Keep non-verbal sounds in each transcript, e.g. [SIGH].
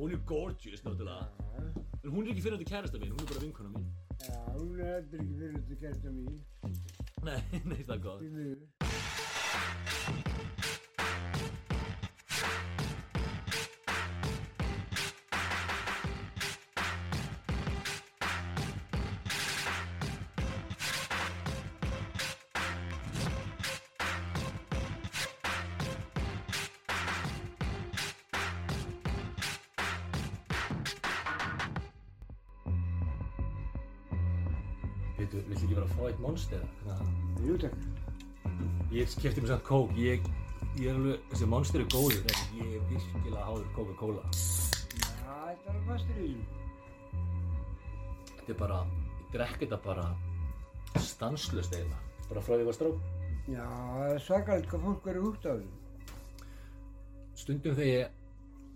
hún er gorgeous náttúrulega. En hún er ekki fyrir þetta kærasta mín, hún er bara vinkona mín. Já, hún er heldur ekki fyrir þetta kærta mín. Nei, [LAUGHS] nei, það er gott monster? Hvernig Jú, takk. Ég kefti mér samt kók, ég, ég er alveg, þessi monster er góður en ég er virkilega háður Coca-Cola Já, þetta er fastur í því. Þetta er bara, ég drekk þetta bara stanslust eiginlega Bara frá því ég var strák Já, það er svakalegt hvað fólk verður út af því. Stundum þegar ég,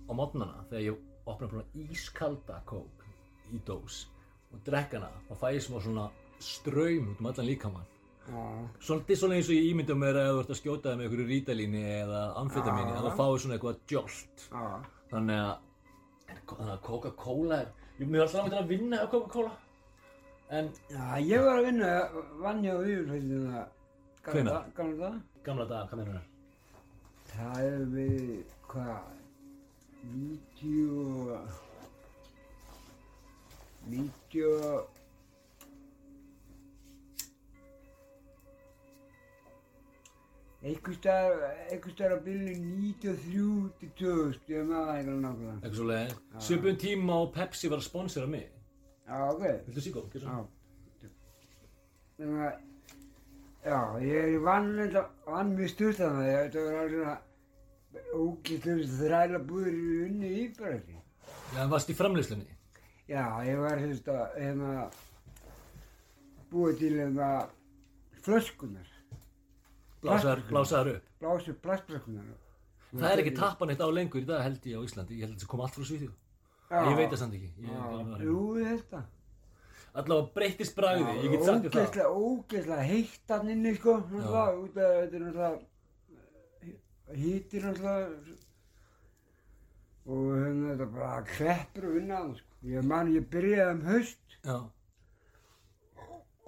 á mótnana, þegar ég opna bara ískalda kók í dós og drekk hana, þá fæ ég smá svona straum út um allan líkamann Já, Svolítið svona eins og ég ímynda mér að þú ert að skjóta það með einhverju rítalíni eða amfetamíni að þú fáið svona eitthvað jolt já. þannig að Coca-Cola er ég mér er alltaf langt að vinna á Coca-Cola en Já, ég var að vinna, vann ég á. Hvenær? Gamla það? gamla dag, hvað meinar það? Það hefur verið, hvað, 90 og... 90 einhvers staðar á bylunni 93 til 2000, ég maður það eitthvað nákvæmlega. eitthvað svo leið svipun tíma og Pepsi var að sponsora mig Já, ok. viltu síkó, gerð Já. Þannig að, já, ég vann þetta, vann mjög sturt að það, þetta var alveg svona ógæslega þræla búður í unni í bara ekki. já, en varst í framleiðslunni Já, ég var hefðist að, hérna, búið til hérna flöskunar, blásaðar, upp. Blásu plastflöskunar. það er ekki tappan eitt á lengur í dag held ég á Íslandi. Ég held að þetta kom allt frá Svíþjóð. Ég veit það samt ekki. Á. Jú, ég held það. allavega breyttist bragði, ég get sagt þér það. Ógeðslega, ógeðslega heitt hann inni, sko, náttúrulega, út af þetta er náttúrulega, hýtir náttúrulega, og hérna þetta bara kreppur og vinna hann, sko. Ég man, ég byrjaði um haust. Já,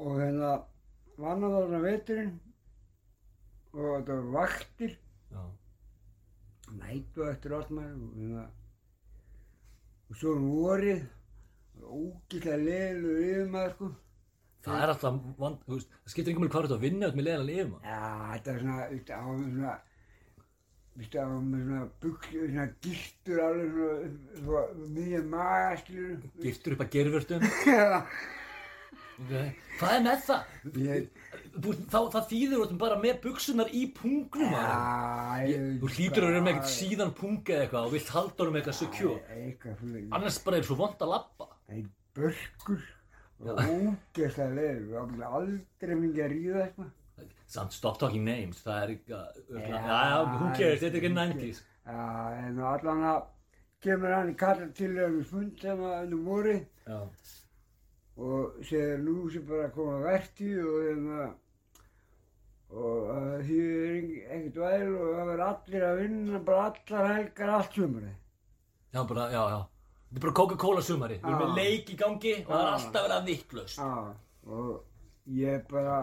og hérna vann á þarna veturinn og þetta var vaktir, nætu eftir allt maður og hérna, svo um vorið, ógeðslega leilu yfir maður, sko. Það er alltaf, vand, þú veist, það skiptir einhvern veginn hvað þú ert að vinna út með leiðan lifum. Já, þetta er svona, þú veist, á með svona, þú veist, á með svona buksu, svona giltur alveg svona, svona miðja maga, skilur. Giftur upp að gerfurtum. Já. Hvað er með það? Ég- Þú Þá, það þýðir þú bara með buksunar í pungnum. já, ég... Þú hlýtur að vera með eitthvað síðan punga eða eitthvað og vilt halda honum eitthvað secure. Eitthvað Annars bara er svo vond að labba. ein börkur og ógeðslega leiður, við ábyggilega aldrei mingi að ríða eitthvað. Samt, stop talking names, það er ekki að... Já, Já, já, who cares, þetta er ekki 90s. Já, en allan að kemur hann í kallar til við fund sem að ennum voru Já, og segir nú sem bara koma verti og hérna og er eng- ekkert væl og það verður allir að vinna bara allar helgar allt sumari. já, bara, já, já. Þetta er bara Coca-Cola sumari. Við erum með leik í gangi og það er alltaf verið að vittlust. Já, og ég bara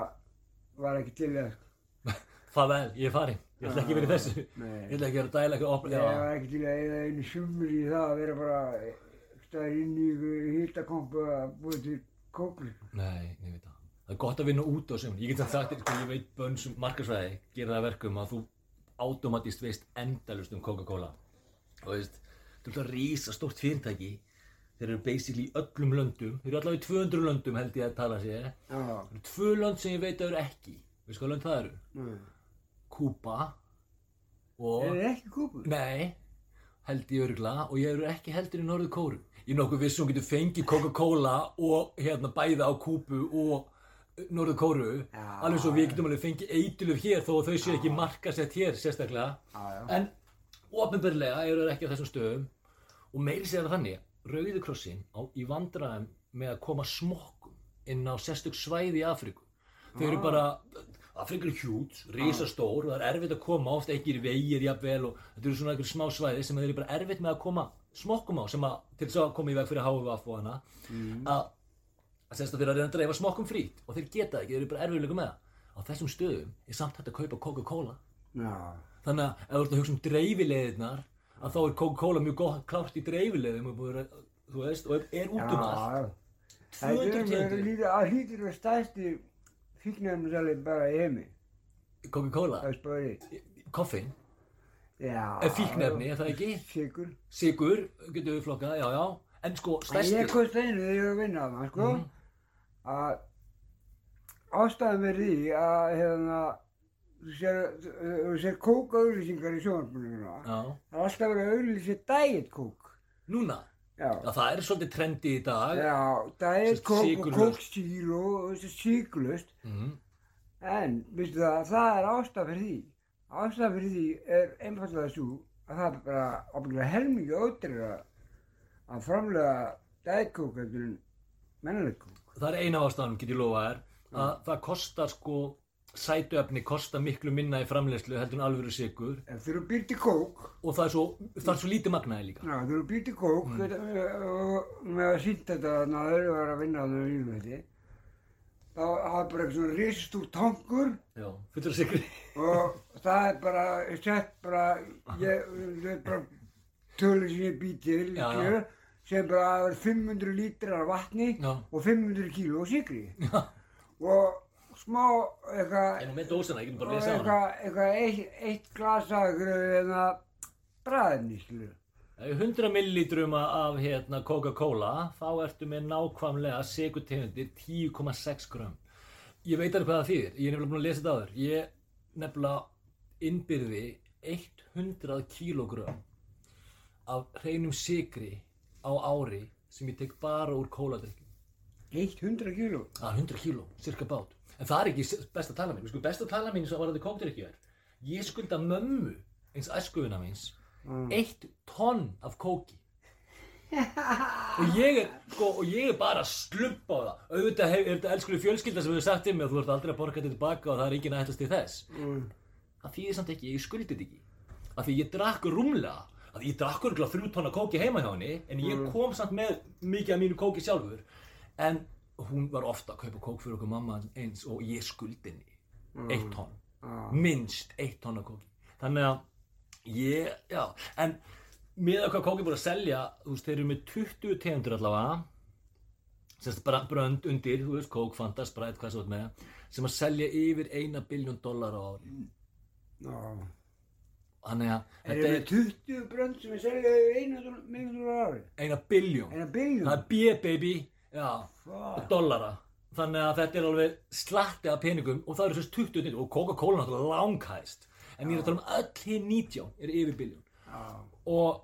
var ekki til það. sko. [LAUGHS] Það vel, ég er farin. Ég ætla ekki í þessu. Ég ætla ekki vera að dæla eitthvað. Ég var ekki til að einu sumri í það að vera bara staðir inn í hýttakompu að búið til kókur. Nei, ég veit það. Það er gott að vinna út á sem. Ég get það sagt þér, sko, ég veit bönns um markarsvæði, gera það að verkum að þú automatist veist endalust um Coca-Cola. Og veist, þú ert að rísa stórt fyrirtæki, þeir eru basically í öllum löndum, þeir eru allavega í 200 löndum held ég að tala sér. Já, Það eru tvö lönd sem ég veit að eru ekki. Veist hvað lönd það eru? nei. Kúba og... Er það ekki kókur? Nei, held ég öruglega og ég eru ekki heldur í Norður Kóru. Ég er nokkuð viss um að hún getur fengið Coca-Cola og hérna bæða á Kúbu og Norður Kóru. Já. Alveg svo við getum alveg fengið eitiluf hér þó þau séu ekki markasett hér sérstaklega. Já, já. En ofinberlega eru þeir ekki á þessum stöðum og meiri segja það þannig, Rauði krossin á, í vandræðum með að koma smokkum inn á sérstök svæði í Afríku. Þau eru bara, Afríku er hjút, risastór og það er erfitt að koma, oft ekki í vegir jafnvel og þetta eru svona einhver smá svæði sem þeir eru bara erfitt með að koma smokkum á sem að til þess að koma í veg fyrir HVF og hana að að semst að þeir að reyna að dreifa smokkum frít og þeir geta það ekki, þeir eru bara erfiðlega með það á þessum stöðum er samt hægt að kaupa Coca-Cola Já. þannig að ef þú ert að hugsa um dreifileiðirnar að þá er Coca-Cola mjög gott klárt í dreifileiðum og búið að- þú veist, og er út um allt Það 200 er tegundir fíknefnusali bara í heimi. Coca-Cola, Það er spöðið. koffein, Já. er fíknefni, er það ekki? Sigur. Sigur, getur við flokkað, já, já en sko, En stærsti ég kosti einu þegar ég var að vinna að það, sko. Mhm. Að ástæðan verið því að, hérna, þú sér, þú sér kókauðlýsingar í sjónarspunum. já, Það er alltaf verið að auðlýsa diet kók. núna Já, það er svolítið trendi í dag Já, diet Sest kók og síklust. Mhm. En, veistu það, það er ástæð fyrir því. Ástæð fyrir því er einfallega svo að það er bara ábyggilega helmingi ótrýra að framlega eftir en mennileg kók. það er eina ástæðanum, get ég lofa þér að það kostar sko sætuefni kostar miklu minna í framleiðslu heldur en alvöru sigur Ef þú eru býrt í kók, og það er svo, það er svo lítið magnaði líka. Já, þú eru býrt í kók mm. og með að sýnda þetta að það eru að vinna að þau í þetta, þá hafa bara eitthvað svona risastúr tankur. Já, fullur sigri og það er bara sett bara, ég, það er bara tölur sem ég bý til, skilur, sem bara vera 500 lítrar vatni Já. og 500 kíló sigri já, og smá eitthvað en með dósina, ég get bara og lesið á hana eitthvað, eitt, eitt glas af eitthvað en að bræðinni, skilur. Ef 100 millilítrum af hérna, Coca-Cola þá ertu með nákvæmlega sigurtegundir 10,6 grömm ég veit alveg hvað það þýðir, ég er nefnilega búin að lesa þetta áður ég nefnilega innbyrði 100 kílógrömm af hreinum sigri á ári sem ég tek bara úr kóladrykju 100 kíló. Er 100 kíló, cirka bát. En það er ekki besta tala mín. Sko, besta tala mín sem var þetta kókdrykkju er. Ég skulda mömmu, eins æskufina míns, Mm. eitt tonn af kóki. og ég er, sko, og ég er bara að sluppa á það. Auðvitað er þetta elskuleg fjölskylda sem hefur sagt mig að þú ert aldrei að borga þetta tilbaka og það er ekki nættast til þess. Mm. Það þýðir samt ekki, ég skuldi þetta ekki. Af því ég drakk rúmlega, af því ég drakk örgulega þrjú tonna kóki heima hjá henni, en ég kom samt með mikið af mínu kóki sjálfur. En hún var ofta að kaupa kók fyrir okkur mamma eins og ég skuldi henni eitt tonn, Já. minnst eitt tonn af kóki. Þannig að ég, já, en með að hvað kóki búin að selja, þú veist, þeir eru með 20 tegundur allavega, semst bara brönd undir, þú veist, kók, fanta, sprætt, hvað svo með, sem að selja yfir eina biljón dólar á ári. Já. Þannig að Er það er 20 brönd sem er selja einu miljónur ári? eina biljón. Eina biljón? Það er B-baby. Dollara. Þannig að þetta er alveg slatti af peningum og það eru sérst 20 nýtt og Coca-Cola náttúrulega langhæst. En ég er að tala um öll hinn 19 er yfir biljón. Og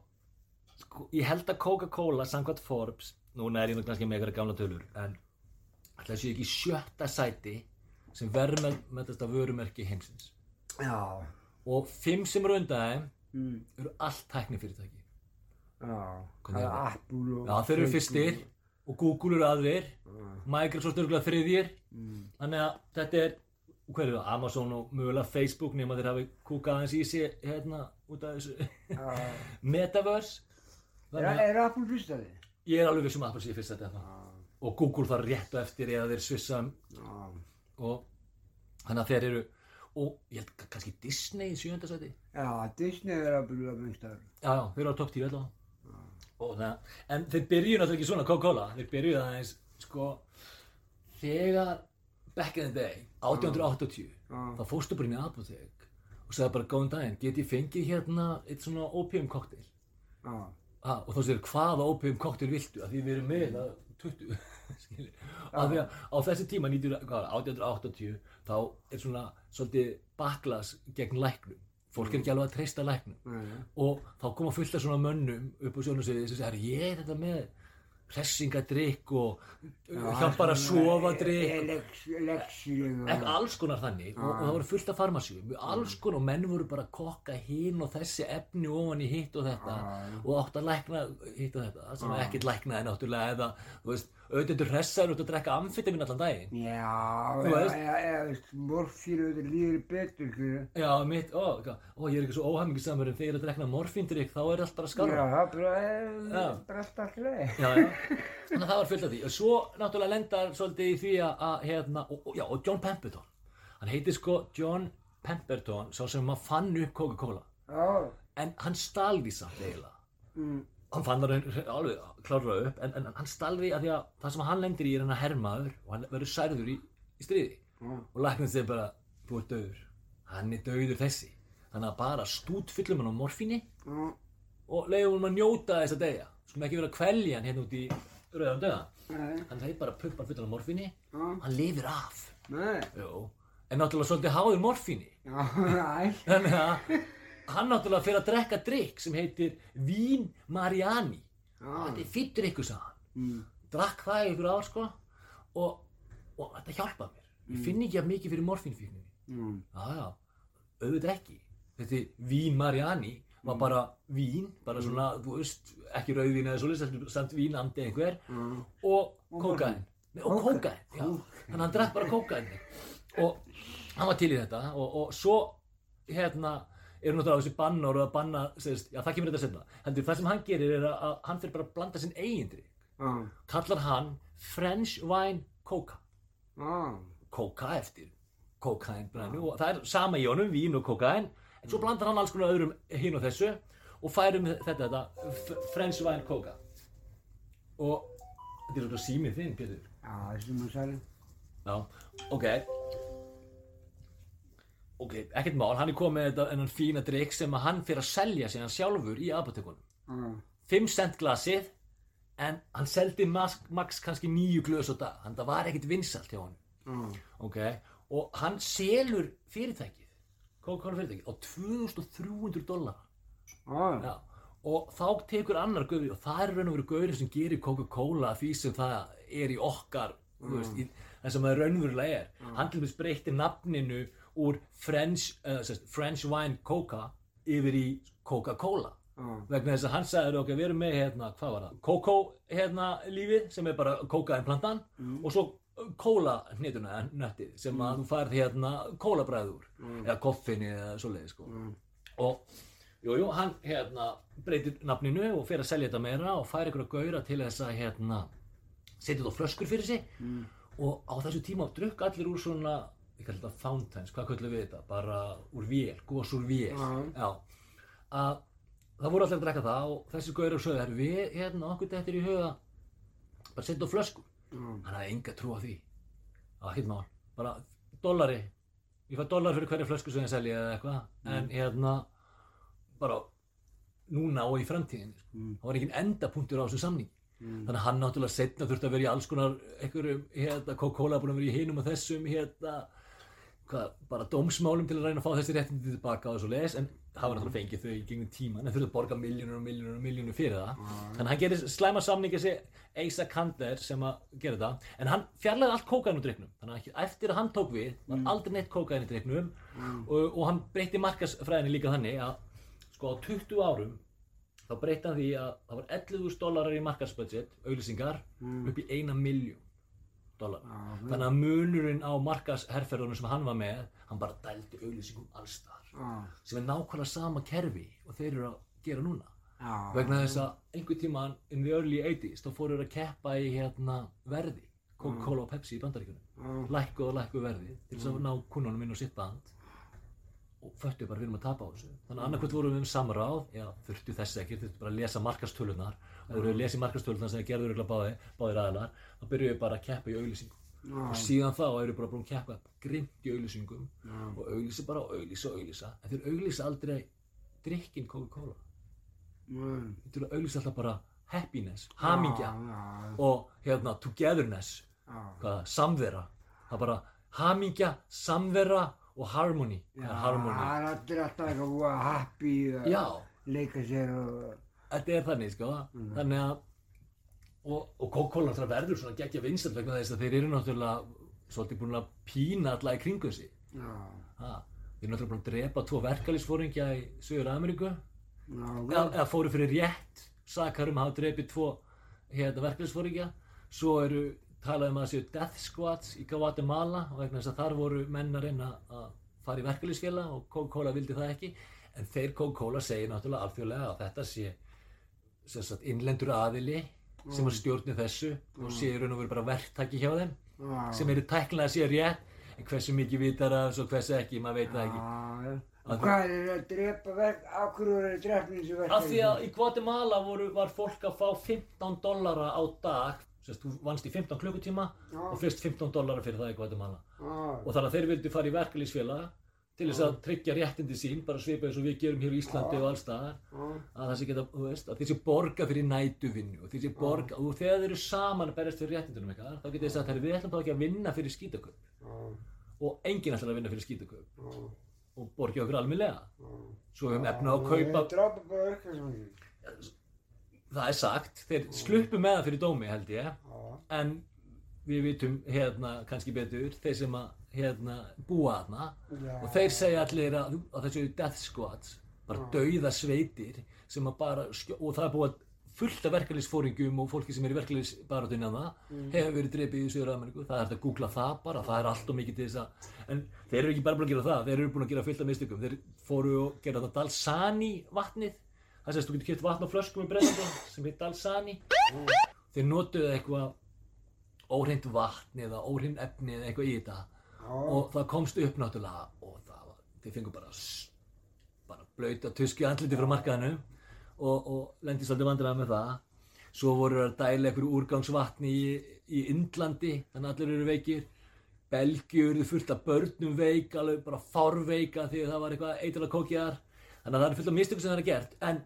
sko, ég held að Coca-Cola samkvæmt Forbes, núna er ég nú kannski með eitthvað gamla tölur, en ætla að sé ekki sjötta sæti sem með þetta vörumerki heimsins. Já. Og fimm sem eru undan Mm. eru allt tæknifyrirtæki. Já. Apple og... Já, þeir eru fyrstir og Google eru aðrir, Já. Microsoft eru þriðjir, Mm. þannig að þetta er, hver er það, Amazon og mögulega Facebook nema þeir hafi kúkað aðeins í sig hérna út af þessu Já. [LAUGHS] Metaverse. Er, að er Apple fyrst að þið? ég er alveg vissum að Apple sé fyrst þetta Já. og Google þar rétt á eftir eða þeir svissa Já. og þannig að þeir eru, og ég held ka- kannski Disney í sjönda sæti. Já, Disney er að byrja mengstar. Já, já, þeir eru á topp 10 allavega. Það, en þeir byrjuðu náttúrulega ekki svona Coca-Cola, þeir byrjuðu aðeins, sko, þegar, back in the day, 1880, Já. þá fórstu bara inn í apotek og sagði bara, góðan daginn, get ég fengið hérna eitt svona opium cocktail? Já. Ah, og þá segir, hvaða opium cocktail viltu? Að því við erum með það 20, skilji. Að því að á þessi tíma, 90, hvað, 1880, þá er svona svolítið baklas gegn læknum. Fólk er ekki alveg að treysta læknum. Nei. og þá koma fullt af svona mönnum upp á sjónasviði sem segir ég er þetta með hressingadrykk og hjálpar að sofa drykk. Lexi. ekki alls konar þannig. Og, og það voru fullt af farmasíum. Alls konar og menn voru bara að kokka hinn og þessi efni ofan í hitt og þetta. Og átt að lækna hitt og þetta sem ekkert læknaði náttúrulega eða þú veist auðvitað hressaður út að drekka amfetamin allan daginn. Já, morfínu þetta líður betur, skilju. Já, mitt, ó, ó, ég er ekki svo óhæmingisamur en þegar ég er að drekna morfíndrykk þá er allt bara Já, skarra. það er bara, eh, Já. allt leið. Já, já. Þannig að það var fullt af því. Og svo náttúrulega lendar svolítið í því að, að hérna, og, já, og John Pemberton. Hann heitir sko John Pemberton, sá sem maður fann upp Coca-Cola. Já, En hann stal því samt eiginlega. mm, Hann fann það alveg klárlega upp, en, en hann stal því að því að það sem hann lendir í er hann að hermaður og hann verður særður í, í stríði. já, Og læknir þeir bara, þú ert döður. Hann er döður þessi. Þannig að bara stút fyllum hann á morfíni já, og leiðum hann að njóta þess að deyja. Skulum ekki vera að kvelja hann hérna út í rauðan döða. nei, Hann þeir bara pumpar fullan á morfíni, já, hann lifir af. En náttúrulega svolítið háður morfíni. [LAUGHS] Þannig að hann náttúrulega fyrir að drekka drikk sem heitir Vín Mariani. já, Þetta er fyrir drikku, sagði hann. mm, Drakk það ykkur ár, sko. Og, og þetta hjálpaði mér. Ég finn ekki að mikið fyrir morfínfíkninni. mm, já, auðvitað ekki. Þetta Vín Mariani var bara vín, bara svona, þú veist, ekki rauðvín eða heldur samt vín andi einhver mm, og. Nei, og Kókaín. kókain, já. Þannig að hann drakk bara kókain. Og hann var til í þetta og, og svo, hérna, er náttúrulega þessi bannar og að banna, segist, já það kemur þetta setna. Heldur, það sem hann gerir er að, að hann fyrir bara að blanda sinn eigin drikk. já, Kallar hann French Wine Coca. já, Coca eftir. Kókain brennu og það er sama í honum, vín og kókain en svo blandar hann alls konar öðrum hinn og þessu og færum þetta, þetta French Wine Coca. Og þetta er svona símið þinn, Pétur. Já, þessi maður sæli. Já, ok Ok, ekkert mál, hann er komið með þetta enn fína drikk sem hann fyrir að selja sig hann sjálfur í apotekunum. Já, 5 cent glasið en hann seldi max, max kannski nýju glös á dag. Þannig að það var ekkert vinsalt hjá hann já, ok, og hann selur fyrirtækið Coca-Cola fyrirtækið á 2300 dólar já, Já, og þá tekur annar gauður og það er raun og veru gauður sem gerir Coca-Cola því sem það er í okkar þú veist, í, það sem það raunverulega er. Hann til dæmis breytti nafninu úr French, uh, sest, French Wine Coca yfir í Coca-Cola. Já, vegna þess að hann sagði ok, við erum með hérna, hvað var það, Coco hérna lífið sem er bara kókainplantan og svo kóla hnituna eða nöttið sem að þú færð hérna kólabræð úr eða koffinni eða svoleiði sko. Og jú, jú, hann hérna breytir nafninu og fer að selja þetta meira og fær ykkur að gauðra til þess að hérna setja þetta á flöskur fyrir sig. Og á þessu tíma drukk allir úr svona ég kalli þetta fountains, hvað kallum við þetta? Bara úr vél, gos úr vél. Já. að það voru allir að drekka það og þessi gauður sögðu "Herru, við hérna okkur þetta í huga bara setja á flöskur já, hann hafði enga trú á því. Að mál, bara dollari. Ég fæ dollar fyrir hverja flösku sem ég selja eða eitthvað. En hérna bara núna og í framtíðin sko. Mm. það var engin endapunktur á þessu samning Mm. þannig að hann náttúrulega setna þurfti að vera í alls konar einhverjum, hérna, Coca-Cola búin að vera í hinum og þessum, hérna hvað, bara dómsmálum til að reyna að fá þessi réttindi tilbaka og svo les, en það var náttúrulega fengið þau í gegnum tíman, en þurfti að borga miljónur og miljónur og miljónur fyrir það. Þannig að hann gerir slæma samningi þessi Eisa Kander sem að gera þetta en hann fjarlæði allt kókain úr driknum þannig að eftir að hann tók við var aldrei neitt kókain í driknum og, og hann breytti markasfræðinni líka þannig að sko á 20 árum þá breytti hann því að það var 11.000 dólarar í markasbudget, auglýsingar upp í 1 miljón dólar Já, þannig að munurinn á markasherferðunum sem hann var með hann bara dældi auglýsingum allstar já, sem er nákvæmlega sama kerfi og þeir eru að gera núna. Já, vegna þess að einhver tíman in the early 80s þá fóru þeir að keppa í hérna verði. Coca-Cola og Pepsi í bandaríkunum lækkuð og lækkuð verði til þess að ná kunnunum inn á sitt band. Og föttu bara við erum að tapa á þessu. Þannig að annarkvæmt vorum við um samráð já, þurftu þess ekki, þurftu bara að lesa markastölunar þegar við lesið markastölunar sem gerður ykkur báði, báðir aðilar. Þá byrjuðum við bara að keppa í auglýsingum. Og já, síðan þá erum við bara búin að keppa grimt í auglýsingum já, og auglýsa bara og auglýsa og auglýsa. En þeir auglýsa aldrei drikkin Coca-Cola. Þeir auglýsa alltaf bara happiness, hamingja og hérna togetherness. Hvað, samvera. Það bara hamingja, samvera og harmony. Það er harmony? það er allir alltaf eitthvað happy að leika sér og, þetta er þannig sko. Þannig að og, og Coca-Cola náttúrulega verður svona geggja vinsælt vegna þess að þeir eru náttúrulega svolítið búin að pína alla í kringu sig. Já, ha, þeir eru náttúrulega búin að drepa tvo verkalýsfóringja í Suður Ameríku já, eða, eða fóru fyrir rétt sakar um að hafa drepið tvo hérna verkalýsfóringja svo eru talað um að séu death squads í Guatemala og vegna þess að þar voru menn að reyna að fara í verkefliðsfélag og Coca-Cola vildi það ekki. En þeir Coca-Cola segir náttúrulega alþjóðlega að þetta sé sagt, innlendur aðili sem að stjórni þessu og sé raun og veru bara verktaki hjá þeim Já. sem eru tæknilega sé rétt en hversu mikið vitar af þessu og hversu ekki, maður veit það ekki já. Að- Og hvað er að drepa verk, af hverju er að drepa þessu verk? af því að í Guatemala voru, var fólk að fá 15 dollara á dag Sest, þú vannst í 15 klukkutíma Já. og fyrst 15 dollara fyrir það í Guatemala Já, og þannig að þeir vildu fara í verkalýsfélag til þess að tryggja réttindi sín bara svipa eins og við gerum hér í Íslandi og allstaðar að það sé geta, þú veist, að þeir sé borga fyrir nætuvinnu og þeir sé borga, og þegar þeir eru saman að berjast fyrir réttindunum eitthvað, þá getur þeir sagt, "Heyrðu, við ætlum þá ekki að vinna fyrir skítaköp og enginn ætlar að vinna fyrir skítaköp og borgi okkur almennilega. Já. svo við höfum efna á að kaupa það er sagt, þeir sluppu með það fyrir dómi held ég, en við vitum hérna kannski betur þeir sem að hérna búa þarna. Já. og þeir segja allir að, að þessu death squads bara dauða sveitir sem að bara og það er búið fullt af verkefliðsfóringum og fólki sem er í verkefliðsbaratunni að það hefur verið dreipið í Söður Ameríku það er hægt að googla það bara, það er allt og mikið til þess að en þeir eru ekki bara búin að gera það þeir eru búin að gera fullt af mistökum. Þeir fóru og gera þetta Dalsani vatnið það sést, þú getur kert vatn á flöskum í Breitlandi sem heit Dalsani. Þeir notuðu eitthvað óhreint vatn eða óhreint efni eða eitthvað í þetta og það komst upp náttúrulega og það var, þeir fengur bara bara blöyta tuski andliti frá markaðinu og, og lendist aldrei vandræða með það. Svo voru að dæla einhverju úrgangsvatni í, í Indlandi þannig að allir eru veikir. Belgiu eru fullt af börnum veik alveg bara fárveika því að það var eitthvað eitthvað kókjar. Þannig að það er fullt af mistökum sem það er gert en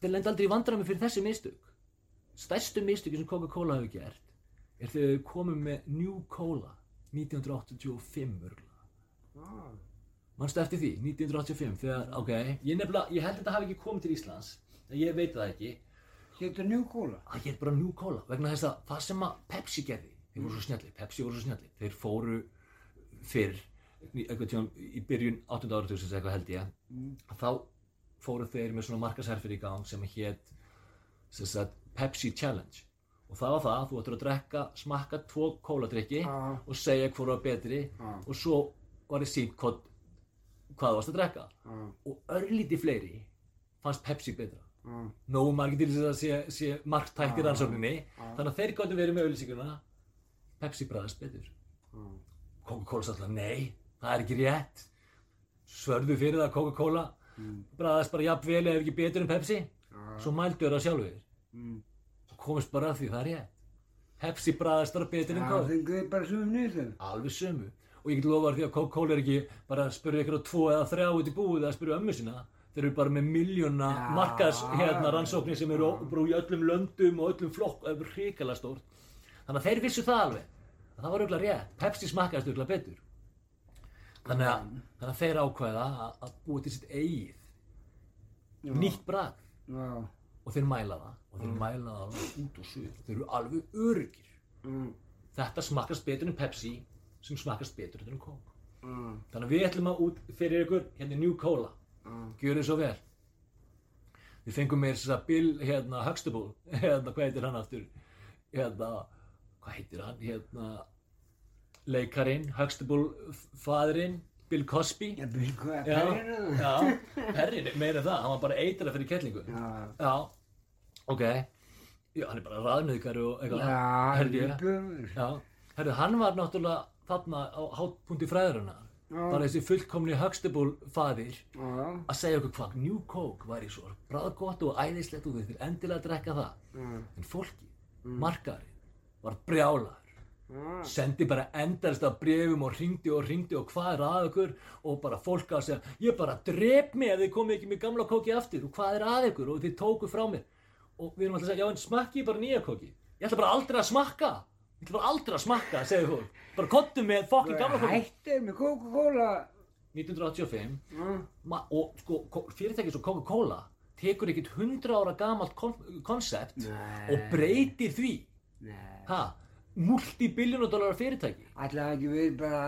þeir lendi aldrei í vandræmi fyrir þessi mistök. Stærstu mistöki sem Coca-Cola hefur gert er þegar þau komum með New Cola 1985 örgulega já. mannstu eftir því, 1985 þegar, ok, ég nefnilega, ég held að þetta hafi ekki komið til Íslands en ég veit það ekki Getur njú kóla? það hétt bara New Cola vegna þess að það sem að Pepsi gerði þeir voru svo snjalli, Pepsi voru svo snjalli þeir fóru fyrr einhvern tíma í byrjun 8. áratugsins eitthvað held ég Mm. að þá fóru þeir með svona markasherfir í gang sem hétt Pepsi Challenge og það var það, þú ættir að drekka smakka tvo kóladrykki Já. og segja hvort var betri Já. og svo var þið sínt hvað, hvað varst að drekka Já, og örlíti fleiri fannst Pepsi betra nógu margir til þess að sé, rannsókninni Já. þannig að þeir gáttu verið með auðlýsinguna Pepsi bræðast betur. Coca-Cola satt alltaf, nei, það er ekki rétt svörðu fyrir það að Coca-Cola Mm. bræðast bara jafn vel eða ekki betur en Pepsi svo mældu þeir það sjálfur Mm. Komist bara að því, það er rétt. Pepsi bræðast bara betur en Það Coke fenguði bara sögum niður. alveg sömu. Og ég get lofa því að Coca-Cola er ekki bara að spyrja ykkur á tvo eða þrjá út í búið eða að spyrja ömmu sína. Þeir eru bara með miljóna markas hérna rannsóknir sem eru bara í öllum löndum og öllum flokk það er hrikalega stórt. Þannig að þeir vissu það alveg. Að það var auðvitað rétt. Pepsi smakkaðist auðvitað betur. Þannig að, þannig að þeir ákveða að, að búa til sitt eigið nýtt Já. Og þeir mæla það og þeir mæla það alveg út og suður þeir eru alveg öryggir Mm. þetta smakast betur en Pepsi sem smakast betur en Coke Mm. Þannig að við ætlum að út fyrir ykkur hérna New Cola, Mm. gjörðu svo vel. Við fengum mér þess að Bill, hérna, Huxtable, [LAUGHS] hérna, hvað heitir hann aftur? Hérna, hvað heitir hann? Hérna, leikarinn, Huxtable, fadurinn, Bill Cosby. Ég byrði hvað að Já, perina það. já, Perrin, meira það, hann var bara eitra fyrir kettlingu. Já. Já, ok. Já, hann er bara raðnöðgari og eitthvað. Já, líbjöfur. Já, herru, hann var náttúrulega þarna á hátpunkti fræðurinnar. Já. Bara þessi fullkomni faðir Já. að segja okkur hvað New Coke væri svo bræðgott og æðislegt og þau þurftir endilega að drekka það. Já. En fólki, markaðurinn, var brjálaður. Já. Sendi bara endarist af brefum og ringdi og ringdi og hvað er að ykkur? Og bara fólk að segja ég bara drep mig ef þið komið ekki með gamla kóki aftur. Og hvað er að ykkur? Og þið tóku frá mér. Og við erum alltaf að segja já en smakki bara nýja kóki ég ætla bara aldrei að smakka. Ég ætla bara aldrei að smakka segir fólk. Bara kottu með fokkin gamla kóki Hættir með Coca-Cola. 1985 Já. Ma og sko, ko- fyrirtæki svo Coca-Cola tekur ekkert 100 ára gamalt kon koncept Nei. og breytir því. Nei. Ha, multibiljónadólar fyrirtæki. Ætlaði ekki verið bara,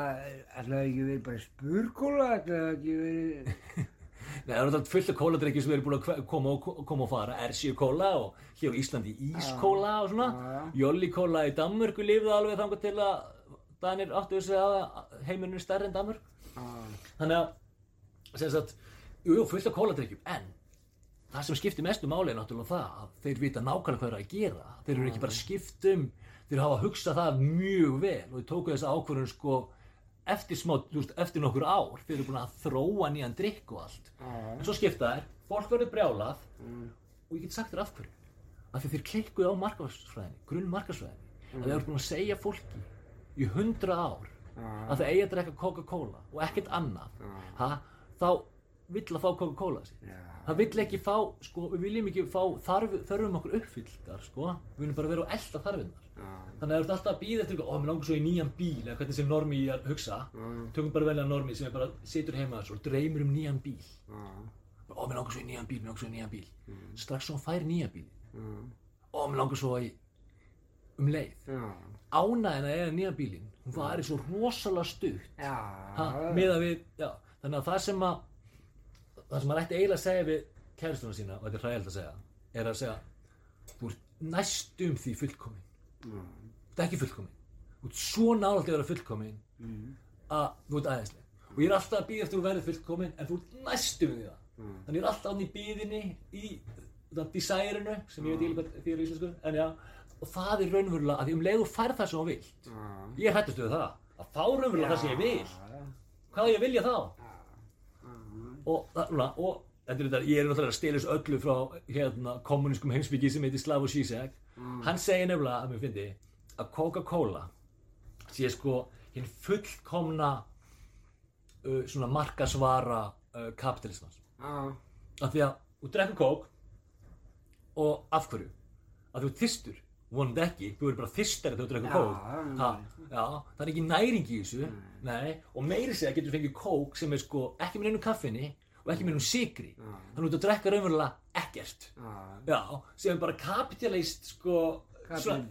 ætlaði ekki verið bara spurkóla, ætlaði ekki verið... [LAUGHS] Nei, það er alltaf fullt af kóladrykki sem eru búin að koma og, koma og fara. Ersíu kóla og hér á Íslandi Ískóla og svona. Já, já. Jolli kóla í Danmörku lifði alveg þangað til að Danir áttu þessi að heimurinn er stærri en Danmörk. Þannig að, sem sagt, jú, fullt af kóladrykkjum, en það sem skiptir mestu máli er náttúrulega það að þeir vita nákvæmlega hvað þeir eru að gera. Þeir eru ekki bara skiptum, þeir hafa að hugsa það mjög vel og þeir tóku þessa ákvörðun sko eftir smá, þú veist, eftir nokkur ár, þeir eru búin að þróa nýjan drikk og allt. já, En svo skipta þær, fólk verður brjálað Mm. og ég get sagt þér af hverju. Af því þeir klikkuðu á markarsfræðinni, grunn markarsfræðinni. Að þeir eru búin að segja fólki í hundra ár að það eigi að drekka Coca-Cola og ekkert annað. Ha, þá vill að fá Coca-Cola sér já, það vill ekki fá, sko, við viljum ekki fá þarf, þörfum okkur uppfylltar, sko. Við viljum bara vera á elda þarfinnar já, þannig að þú ert alltaf að býða eftir eitthvað, ó, mér langar svo í nýjan bíl eða hvernig sem normi í að hugsa. Tökum bara velja normi sem er bara, situr heima þess og dreymir um nýjan bíl. Ó, mér langar svo í nýjan bíl, mér langar svo í nýjan bíl. Strax svo fær nýjan bíl. Ó, mér langar svo í um leið. Ánæðin að eiga nýjan bílinn hún var svo rosalega stutt. Ha, miða við, já, þannig að það sem að það sem maður ætti eiginlega að segja við kæristuna sína, og þetta er hræðilegt að segja er að segja, þú ert næstum því fullkomin já, þetta er ekki fullkomin, þú ert svo nálægt að vera fullkomin mm, að þú ert aðeinsleg og ég er alltaf að býða eftir að þú verður fullkomin en þú ert næstum því það. Mm. þannig ég er alltaf án í býðinni í desire-inu sem ég veit hvað því er í íslensku en já, og það er raunverulega að því um leið þú færð það sem þú vilt já, ég hættist við það, að fá raunverulega það sem ég vil. Hvað ég vilja þá? já, og, það- núna, og þetta er þetta, ég er náttúrulega að stela þessu öllu frá hérna, kommunískum heimsbyggi sem heitir Slavoj Zizek hann segir nefnilega að mér fyndi að Coca-Cola sé sko hinn fullkomna uh, svona markasvara uh, kapitalismans já, af því að þú drekkur kók og af hverju? að þú ert þyrstur, vonandi ekki þú eru bara þyrstar þegar þú drekkur kók ha, já, það er ekki næring í þessu. Nei, og meiri segja getur fengið kók sem er sko ekki með neinum kaffinni og ekki með neinum sigri þannig að þú að drekka raunverulega ekkert. Já, já, sem er bara kapitalist sko svona-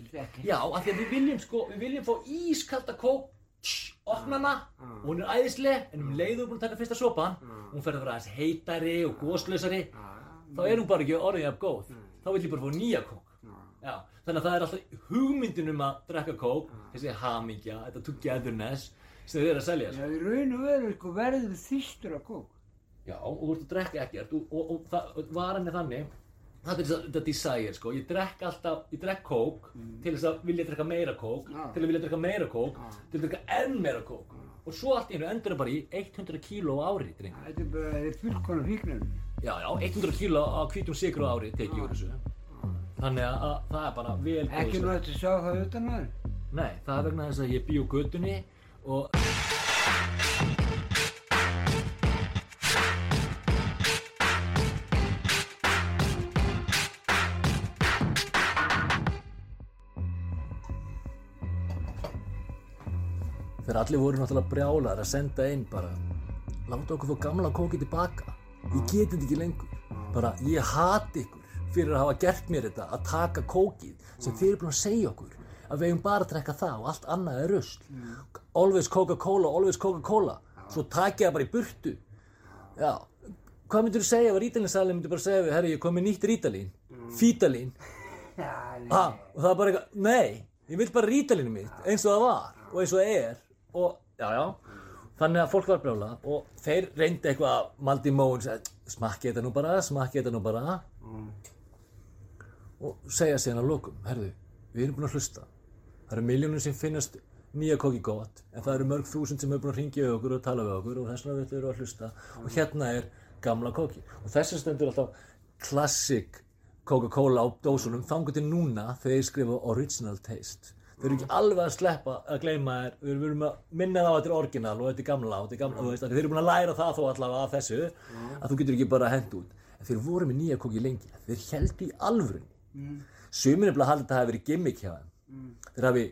já, af því að við viljum sko við viljum fá ískalda kók tss, opna hana. Og hún er æðisleg en um leiðu búin að taka fyrsta sopan hún fer að vera aðeins heitari og góðslausari þá er hún bara ekki orðið af góð. Þá vil ég bara fá nýja kók. Já, þannig að það er alltaf hugmyndin um að drekka kók, þessi hamingja, þetta togetherness sem þið eru að selja. Já, í raun og veru sko verður þýstur að kók. Já, og þú ert að drekka ekkert og, og, og, það, varan er þannig, það er þetta desire sko, ég drekk alltaf, ég drekk kók til þess að vilja drekka meira kók, Já. til að vilja drekka meira kók, Já. til að drekka enn meira kók og svo allt í hennu endur það bara í 100 kíló ári, drengur. Þetta er bara, þetta er fullkona fíknum. Já, já, 100 kíló á hvítum sigur á ári tekið úr þessu. Þannig að, að það er bara vel góð Ekki nú eftir að sjá það utan að þér. Nei, það er vegna þess að ég bý á götunni og allir voru náttúrulega brjálar að senda inn bara Láta okkur fá gamla kókið tilbaka. Ég geti þetta ekki lengur. Bara ég hati ykkur fyrir að hafa gert mér þetta að taka kókið sem þið eru búin að segja okkur að við eigum bara að drekka það og allt annað er rusl. Always Coca-Cola, always Coca-Cola. Svo takið það bara í burtu. Já, hvað myndur þú segja ef rítalinsalinn myndur bara segja við Herri, ég kom með nýtt rítalín Fítalín. Ha, og það er bara eitthvað, nei, ég vil bara rítalinu mitt eins og það var og eins og það er og, já, já, þannig að fólk var brjála og þeir reyndi eitthvað að maldi móin, smakki þetta nú bara, smakki þetta nú bara. Og segja síðan að lokum, herðu, við erum búin að hlusta. Það eru miljónir sem finnast nýja kokki gott, en það eru mörg þúsund sem eru búin að ringja við okkur og tala við okkur og þess vegna við erum að hlusta. Og hérna er gamla kokki og þessi stendur alltaf classic Coca-Cola á dósunum þangur til núna þegar þeir skrifa original taste þeir eru ekki alveg að sleppa að gleyma þér. Við erum- við erum að minna þá að þetta er original og þetta er gamla og þetta er gamla þú veist, þeir eru búin að læra það þó allavega af þessu að þú getur ekki bara hend út. En þeir voru með nýja kokki lengi. Þeir heldu í alvörunni. Sumir er bara að halda að þetta hafi verið gimmick hjá þeim. Þeir hafi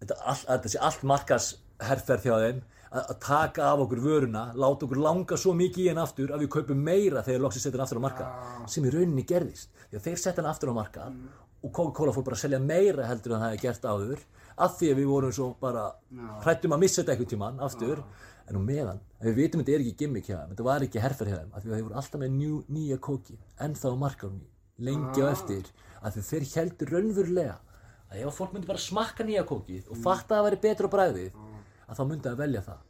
þetta, all, að þetta sé allt markasherferð hjá þeim að, að taka af okkur vöruna láta okkur langa svo mikið í henn aftur að við kaupum meira þegar loksins setja hann aftur á markað. Sem í rauninni gerðist. Að þeir setja hann aftur á markað og Coca-Cola fór bara að selja meira heldur en það hefði gert áður af því að við vorum svo bara hrættum að missa þetta einhvern tímann aftur. En nú meðan, við vitum þetta er ekki gimmick hjá þeim, þetta var ekki herfer hjá þeim af því að þeir voru alltaf með njú, nýja kóki ennþá á markaðunni, lengi á eftir af því þeir heldur raunverulega að ef fólk myndi bara smakka nýja kókið og fatta að það væri betra bræðið að þá myndi það velja það.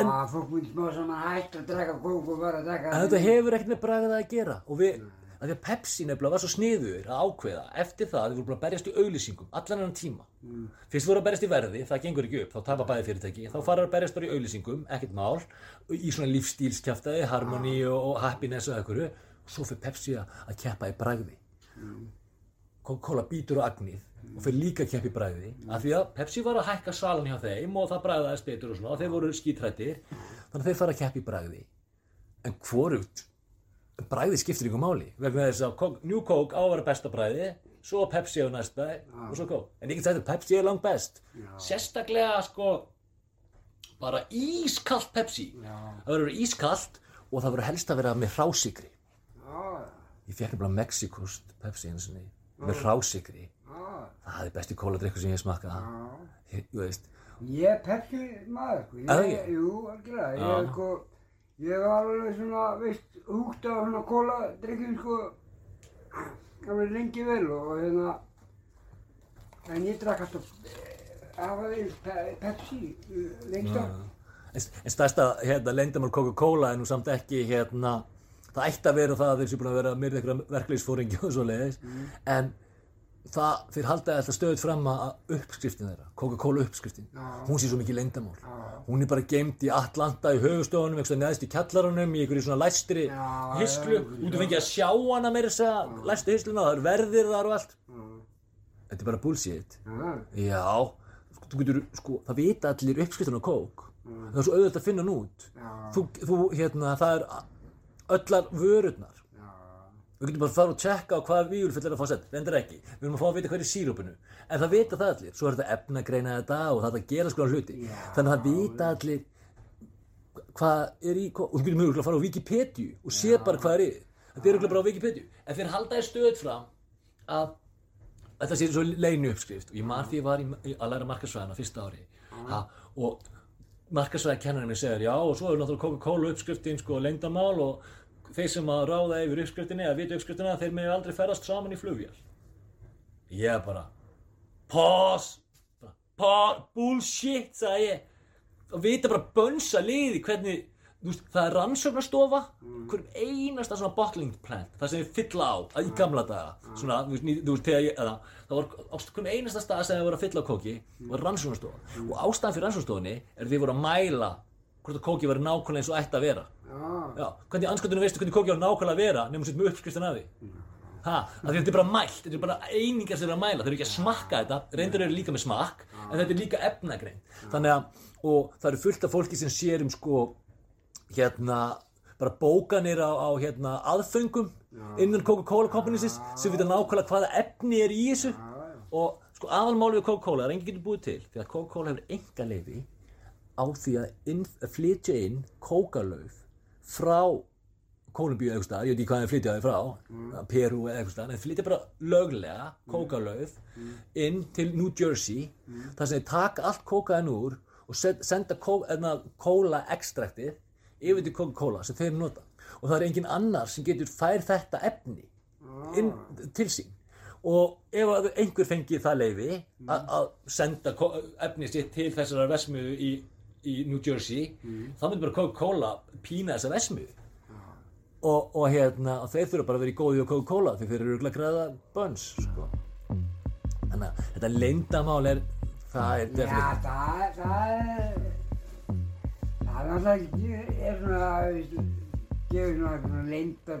En fólk myndi smá saman hægt að drekka kók og bara að drekka en þetta hefur ekkert með bræðið að gera og við, af því að Pepsi nefnilega var svo sniður að ákveða eftir það að þið voru bara að berjast í auglýsingum allan enn tíma. Fyrst voru að berjast í verði, það gengur ekki upp þá tapa bæði fyrirtæki, þá fara að berjast bara í auglýsingum ekkert mál, í svona lífstílskjaftaði harmony og, og happiness og og svo fyrir Pepsi að, keppa í bræði Coca-Cola býtur á agnið og fyrir líka að keppa í bræði af því að Pepsi var að hækka salan hjá þeim og það bræðaðist betur og svona þeir voru skítrættir. Þannig að þeir fara að keppa í bræði en hvorugt bræði skiptir ykkur máli vegna þess að New Coke á að vera besta bræði svo Pepsi á næst bæ og svo Coke. En ég get að Pepsi er langt best. Sérstaklega sko bara ískallt Pepsi. Já, það verður ískallt og það verður helst að vera með hrásikri. Já, ég fekk nefnilega Mexikost Pepsi einu sinni með hrásikri. Já, það er besti kóladrykkur sem ég smakka ég, þú veist, Ég er Pepsi maður, sko. Er Ég, jú. Já. Ég, sko, ég var alveg svona, veist, húgt á svona kóla, drikkjum, sko, alveg lengi vel og hérna, en ég drakk alltaf, þeir pe Pepsi lengst af. en, en stærsta hérna, leyndamál Coca-Cola er nú samt ekki hérna, það ætti að vera það að þeir séu búin að vera myrða einhverja verkleysfóringi og svo leiðis en það, þeir halda alltaf stöðut fram að uppskriftin þeirra Coca-Cola uppskriftin, hún sé svo mikið leyndamál Já. hún er bara geimd í Atlanta í höfustofunum, neðst í kjallaranum í einhverju svona læstri já, út af fengið að sjá hana meira þess að læstu hisluna, það er verðir þar og allt. Já, þetta er bara bullshit. Já, Já, sko, þú getur, sko, það vita allir uppskriftin á kók. Það er svo auðvitað að finna hann út. já, Þú, þú, hérna, það er öllar vörurnar. Við getum bara að fara og tjekka á hvaða víulfull er að fá sett. Reyndar ekki. Við erum að fá að vita hvað er í sírópinu. En það vita það allir. Svo er þetta efnagreina þetta og það er að gera skoðan hluti. Já. Þannig að það vita allir hvað er í kók. Og þú getur mjög að fara á Wikipedia og sé bara hvað er í. Þetta er örugglega bara á Wikipedia. En þeir halda í stöð fram að þetta sé svo leinu uppskrift og ég man því ég var í, að læra markasvæðina fyrsta ári ha, og markasvæði kennarinn mér segir já og svo er náttúrulega Coca-Cola uppskriftin sko leyndamál og þeir sem að ráða yfir uppskriftinni eða vita uppskriftina þeir með aldrei ferðast saman í flugvél. Ég bara pause bara, pause, bullshit sagði ég. Og vita bara bönsa liði hvernig veist, það er rannsóknastofa hverjum einasta svona bottling plant það sem við fylla á í gamla daga svona, þú veist, ný- þú veist, þegar ég eða, það var hverjum einasta stað sem við voru að fylla á kóki var rannsóknastofa og ástæðan fyrir rannsóknastofunni er að við voru að mæla hvort að kóki var nákvæmlega eins og ætti að vera já, Já, hvernig anskotunum veistu hvernig kóki var nákvæmlega að vera nefnum sitt með uppskriftin af því að þetta er bara mælt, þetta er bara einingar sem eru að mæla, þeir eru ekki að smakka þetta, reyndur eru líka með smakk, en þetta er líka efnagrein. Þannig að, og það eru fullt af fólki sem sér um sko, hérna, bara bókanir á, á hérna, aðföngum innan Coca-Cola Companies sem vita nákvæmlega hvaða efni er í þessu. Og sko aðalmáli við Coca-Cola er enginn getur búið til því að Coca-Cola hefur enga leifi á því að, inn, að flytja inn kókalauf frá Kólumbíu eða eitthvað stað, ég veit ekki hvað þeir flytja þau frá Peru eða eitthvað þeir flytja bara löglega kókalauf inn til New Jersey þar sem þeir taka allt kókaðin úr og senda kó, eðna, kóla ekstraktið yfir til Coca-Cola sem þeir nota. Og það er engin annar sem getur fær þetta efni inn til sín. Og ef einhver fengi það leifi að að senda efni sitt til þessara vesmiðu í, í New Jersey þá myndi bara Coca-Cola pína þessa vesmiðu og, og hérna og þeir þurfa bara að vera í góði og Coca-Cola því þeir eru að græða bönns sko. þannig að þetta leyndamál er það er definitely það, er- það er, það er náttúrulega ekki, er svona, gefur svona leyndar